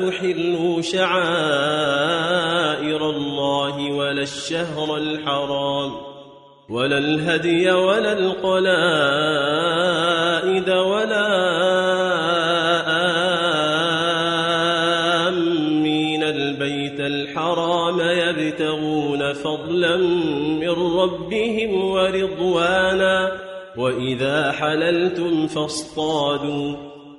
تحلوا شعائر الله ولا الشهر الحرام ولا الهدي ولا القلائد ولا آمين البيت الحرام يبتغون فضلا من ربهم ورضوانا وإذا حللتم فاصطادوا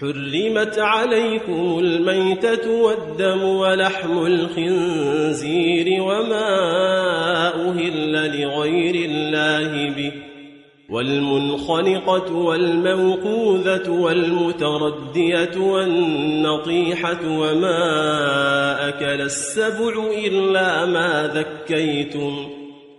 حرمت عليكم الميتة والدم ولحم الخنزير وما أهل لغير الله به والمنخنقة والموقوذة والمتردية والنطيحة وما أكل السبع إلا ما ذكيتم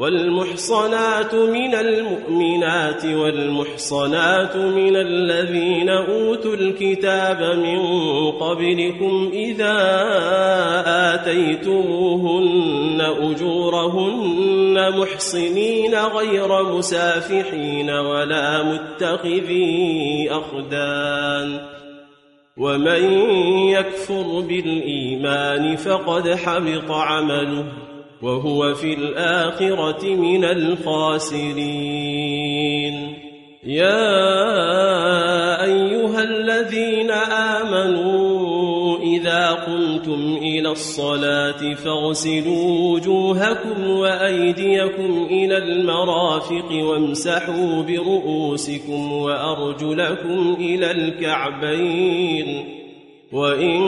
والمحصنات من المؤمنات والمحصنات من الذين أوتوا الكتاب من قبلكم إذا آتيتموهن أجورهن محصنين غير مسافحين ولا متخذي أخدان ومن يكفر بالإيمان فقد حبط عمله وهو في الآخرة من الخاسرين. يا أيها الذين آمنوا إذا قمتم إلى الصلاة فاغسلوا وجوهكم وأيديكم إلى المرافق وامسحوا برؤوسكم وأرجلكم إلى الكعبين. وإن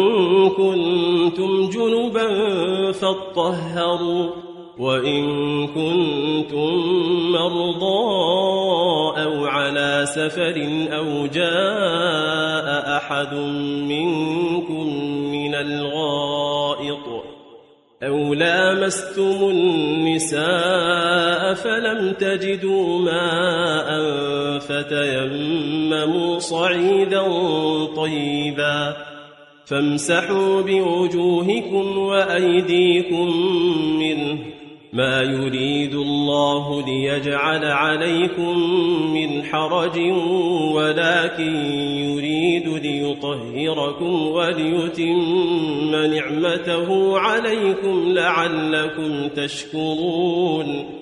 كنتم جنبا فاطهروا وإن كنتم مرضى أو على سفر أو جاء أحد منكم من الغائط أو لامستم النساء فلم تجدوا ماء فتيمموا صعيدا طيبا فامسحوا بوجوهكم وأيديكم منه ما يريد الله ليجعل عليكم من حرج ولكن يريد ليطهركم وليتم نعمته عليكم لعلكم تشكرون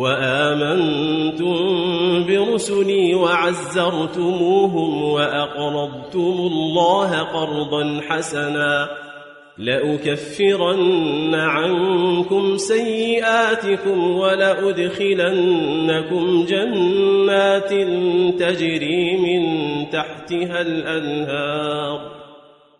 وآمنتم برسلي وعزرتموهم وأقرضتم الله قرضا حسنا لأكفرن عنكم سيئاتكم ولأدخلنكم جنات تجري من تحتها الأنهار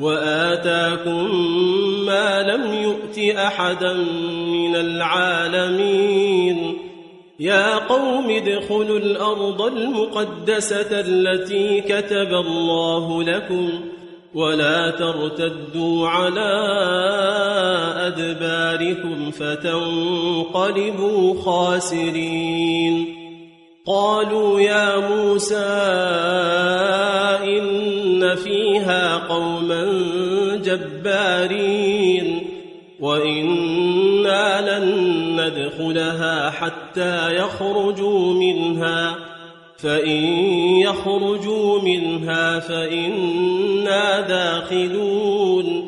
وآتاكم ما لم يؤت أحدا من العالمين. يا قوم ادخلوا الأرض المقدسة التي كتب الله لكم ولا ترتدوا على أدباركم فتنقلبوا خاسرين. قالوا يا موسى إن فيها قوما جبارين وإنا لن ندخلها حتى يخرجوا منها فإن يخرجوا منها فإنا داخلون.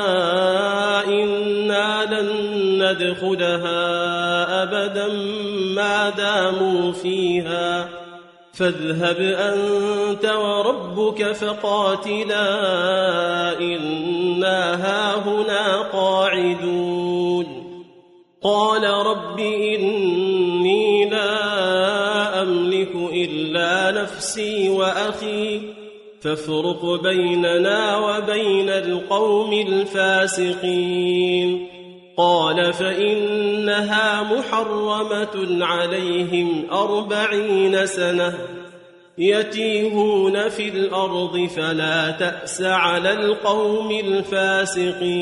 لن ندخلها أبدا ما داموا فيها. فاذهب أنت وربك فقاتلا إنا هاهنا قاعدون. قال رب إني لا أملك إلا نفسي وأخي فافرق بيننا وبين القوم الفاسقين. قال فإنها محرمة عليهم أربعين سنة يتيهون في الأرض فلا تأس على القوم الفاسقين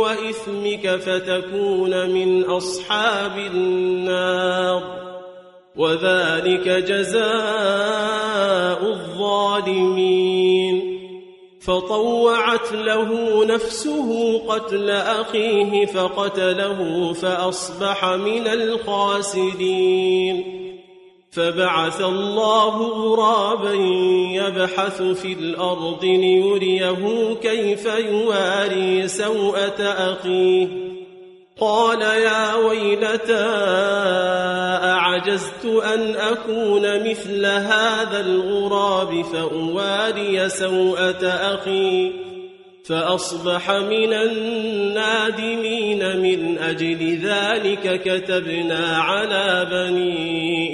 وإثمك فتكون من أصحاب النار. وذلك جزاء الظالمين. فطوعت له نفسه قتل أخيه فقتله فأصبح من الخاسرين. فبعث الله غرابا يبحث في الأرض ليريه كيف يواري سوءة أخيه. قال يا ويلتى أعجزت أن أكون مثل هذا الغراب فأواري سوءة أخي. فأصبح من النادمين من أجل ذلك كتبنا على بني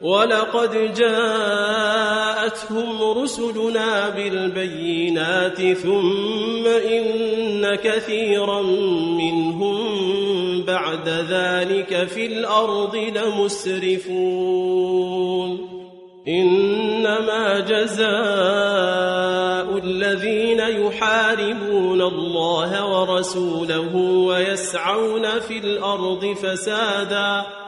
ولقد جاءتهم رسلنا بالبينات ثم إن كثيرا منهم بعد ذلك في الأرض لمسرفون. إنما جزاء الذين يحاربون الله ورسوله ويسعون في الأرض فساداً.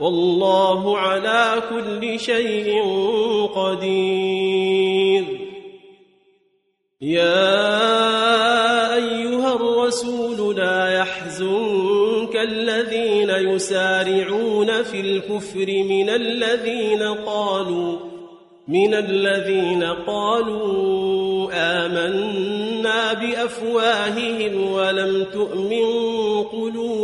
والله على كل شيء قدير. يا أيها الرسول لا يحزنك الذين يسارعون في الكفر من الذين قالوا من الذين قالوا آمنا بأفواههم ولم تؤمن قلوبهم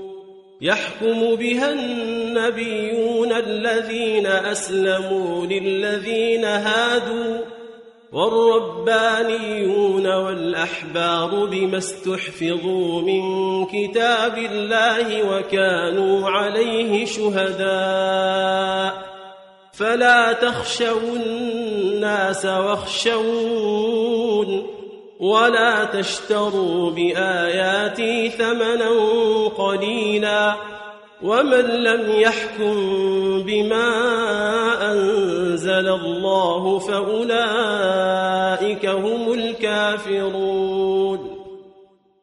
يحكم بها النبيون الذين أسلموا للذين هادوا والربانيون والأحبار بما استحفظوا من كتاب الله وكانوا عليه شهداء. فلا تخشوا الناس واخشون. ولا تشتروا بآياتي ثمنا قليلا ومن لم يحكم بما أنزل الله فأولئك هم الكافرون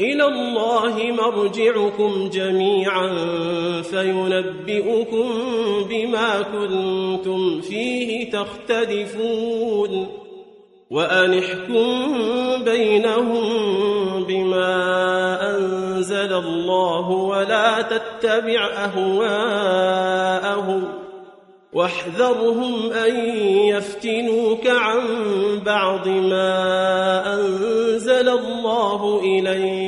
إلى الله مرجعكم جميعا فينبئكم بما كنتم فيه تختلفون. وأنحكم بينهم بما أنزل الله ولا تتبع أهواءهم واحذرهم أن يفتنوك عن بعض ما أنزل الله إليك.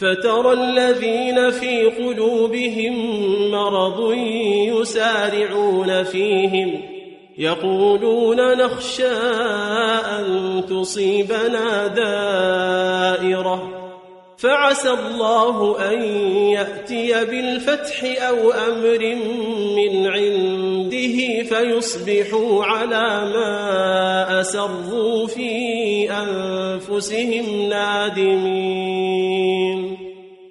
فترى الذين في قلوبهم مرض يسارعون فيهم يقولون نخشى أن تصيبنا دائرة فعسى الله أن يأتي بالفتح أو أمر من عنده فيصبحوا على ما أسروا في أنفسهم نادمين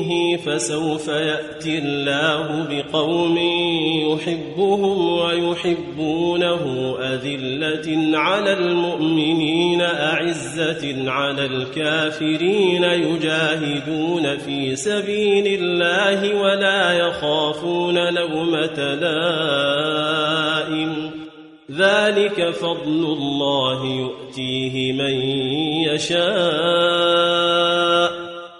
دينه فسوف يأتي الله بقوم يحبهم ويحبونه أذلة على المؤمنين أعزة على الكافرين يجاهدون في سبيل الله ولا يخافون لومة لائم. ذلك فضل الله يؤتيه من يشاء.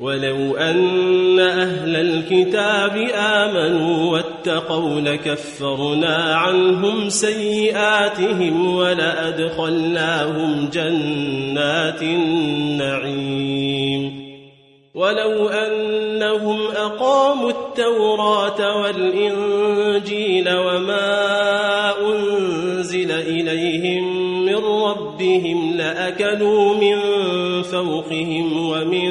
ولو أن أهل الكتاب آمنوا واتقوا لكفرنا عنهم سيئاتهم ولأدخلناهم جنات النعيم. ولو أنهم أقاموا التوراة والإنجيل وما أنزل إليهم من ربهم لأكلوا من فوقهم ومن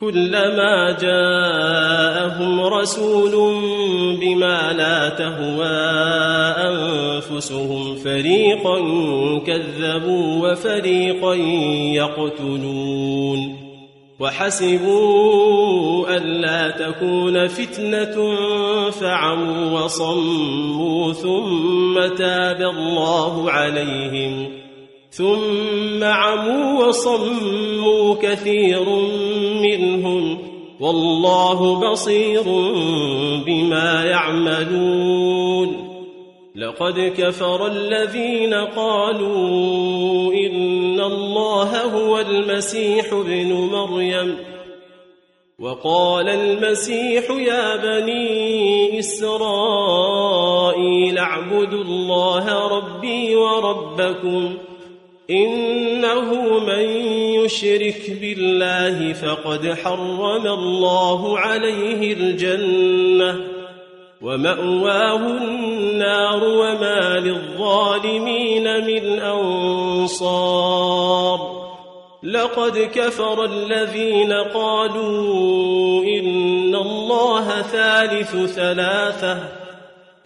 كلما جاءهم رسول بما لا تهوى أنفسهم فريقا كذبوا وفريقا يقتلون وحسبوا ألا تكون فتنة فعموا وصموا ثم تاب الله عليهم ثم عموا وصموا كثير منهم والله بصير بما يعملون لقد كفر الذين قالوا إن الله هو المسيح ابن مريم وقال المسيح يا بني إسرائيل اعبدوا الله ربي وربكم إنه من يشرك بالله فقد حرم الله عليه الجنة ومأواه النار وما للظالمين من أنصار لقد كفر الذين قالوا إن الله ثالث ثلاثة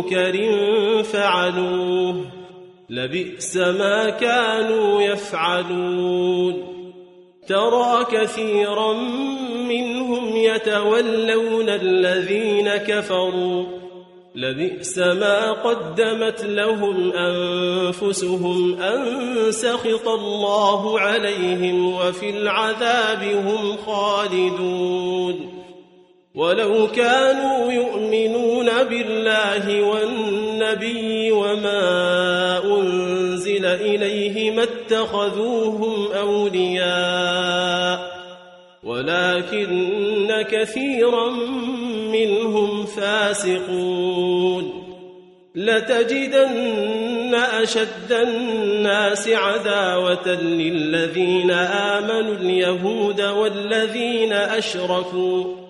منكر فعلوه لبئس ما كانوا يفعلون ترى كثيرا منهم يتولون الذين كفروا لبئس ما قدمت لهم أنفسهم أن سخط الله عليهم وفي العذاب هم خالدون ولو كانوا يؤمنون بالله والنبي وما أنزل إليه ما اتخذوهم أولياء ولكن كثيرا منهم فاسقون لتجدن أشد الناس عداوة للذين آمنوا اليهود والذين أشركوا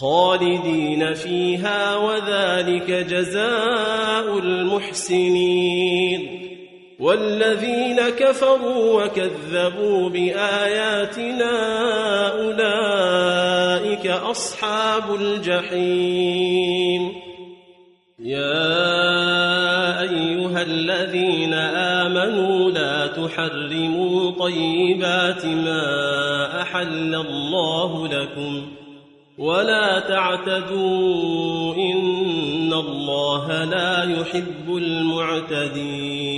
خالدين فيها وذلك جزاء المحسنين والذين كفروا وكذبوا بآياتنا أولئك أصحاب الجحيم. يا أيها الذين آمنوا لا تحرموا طيبات ما أحل الله لكم ولا تعتدوا إن الله لا يحب المعتدين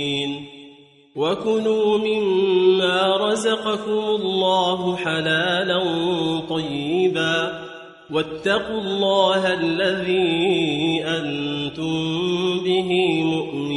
وكلوا مما رزقكم الله حلالا طيبا واتقوا الله الذي أنتم به مؤمنون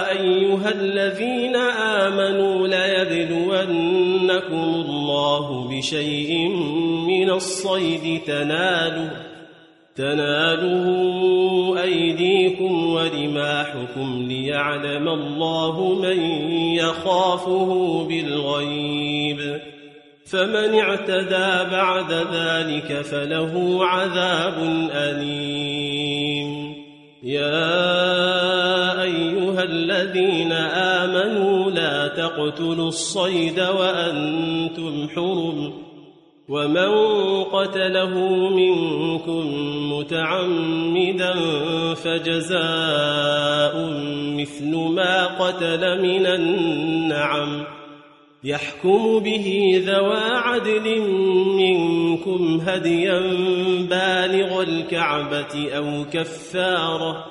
أيها الذين آمنوا ليبلونكم الله بشيء من الصيد تناله تناله أيديكم ورماحكم ليعلم الله من يخافه بالغيب فمن اعتدى بعد ذلك فله عذاب أليم يا الذين آمنوا لا تقتلوا الصيد وأنتم حرم ومن قتله منكم متعمدا فجزاء مثل ما قتل من النعم يحكم به ذوى عدل منكم هديا بالغ الكعبة أو كفارة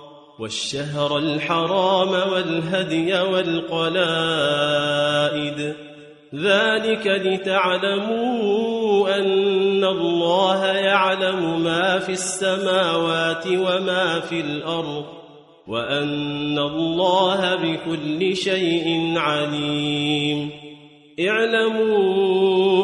والشهر الحرام والهدي والقلائد. ذلك لتعلموا أن الله يعلم ما في السماوات وما في الأرض وأن الله بكل شيء عليم. اعلموا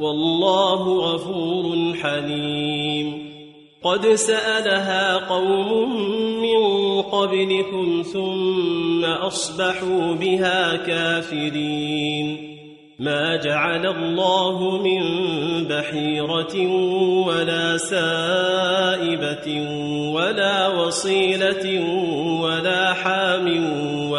والله غفور حليم. قد سألها قوم من قبلكم ثم أصبحوا بها كافرين. ما جعل الله من بحيرة ولا سائبة ولا وصيلة ولا حام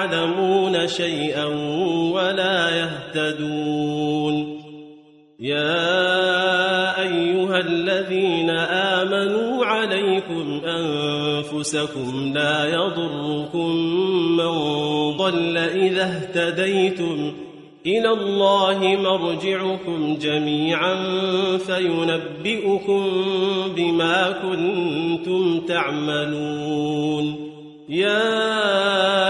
يعلمون شيئا ولا يهتدون. يا أيها الذين آمنوا عليكم أنفسكم لا يضركم من ضل إذا اهتديتم إلى الله مرجعكم جميعا فينبئكم بما كنتم تعملون. يا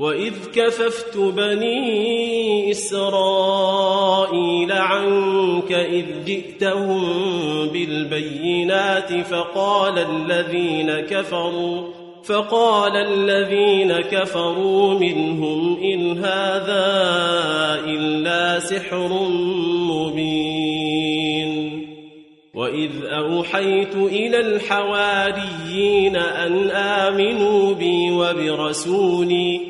وإذ كففت بني إسرائيل عنك إذ جئتهم بالبينات فقال الذين كفروا فقال الذين كفروا منهم إن هذا إلا سحر مبين وإذ أوحيت إلى الحواريين أن آمنوا بي وبرسولي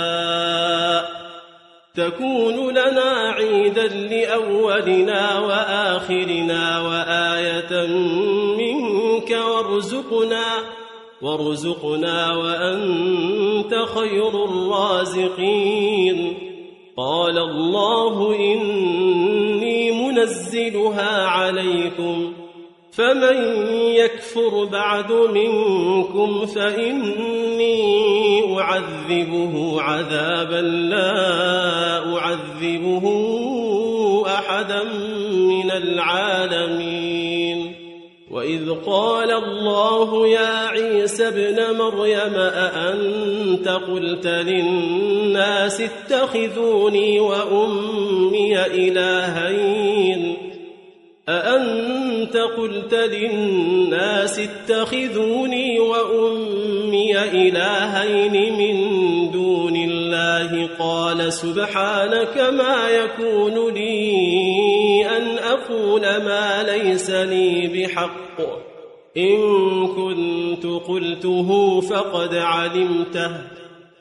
تكون لنا عيدا لأولنا وآخرنا وآية منك وارزقنا وارزقنا وأنت خير الرازقين. قال الله إني منزلها عليكم فمن يكفر بعد منكم فإني أعذبه عذابا لا أعذبه أحدا من العالمين. وإذ قال الله يا عيسى ابن مريم أأنت قلت للناس اتخذوني وأمي إلهين؟ أأنت قلت للناس اتخذوني وأمي إلهين من دون الله؟ قال سبحانك ما يكون لي أن أقول ما ليس لي بحق. إن كنت قلته فقد علمته.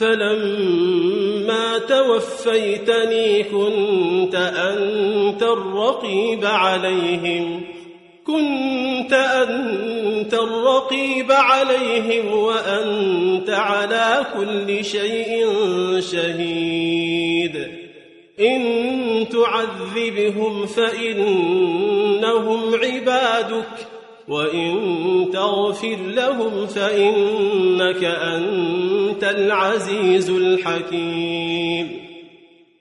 فلما توفيتني كنت أنت الرقيب عليهم. كنت أنت الرقيب عليهم وأنت على كل شيء شهيد. إن تعذبهم فإنهم عبادك. وإن تغفر لهم فإنك أنت العزيز الحكيم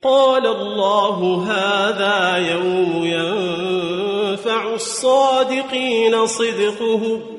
قال الله هذا يوم ينفع الصادقين صدقهم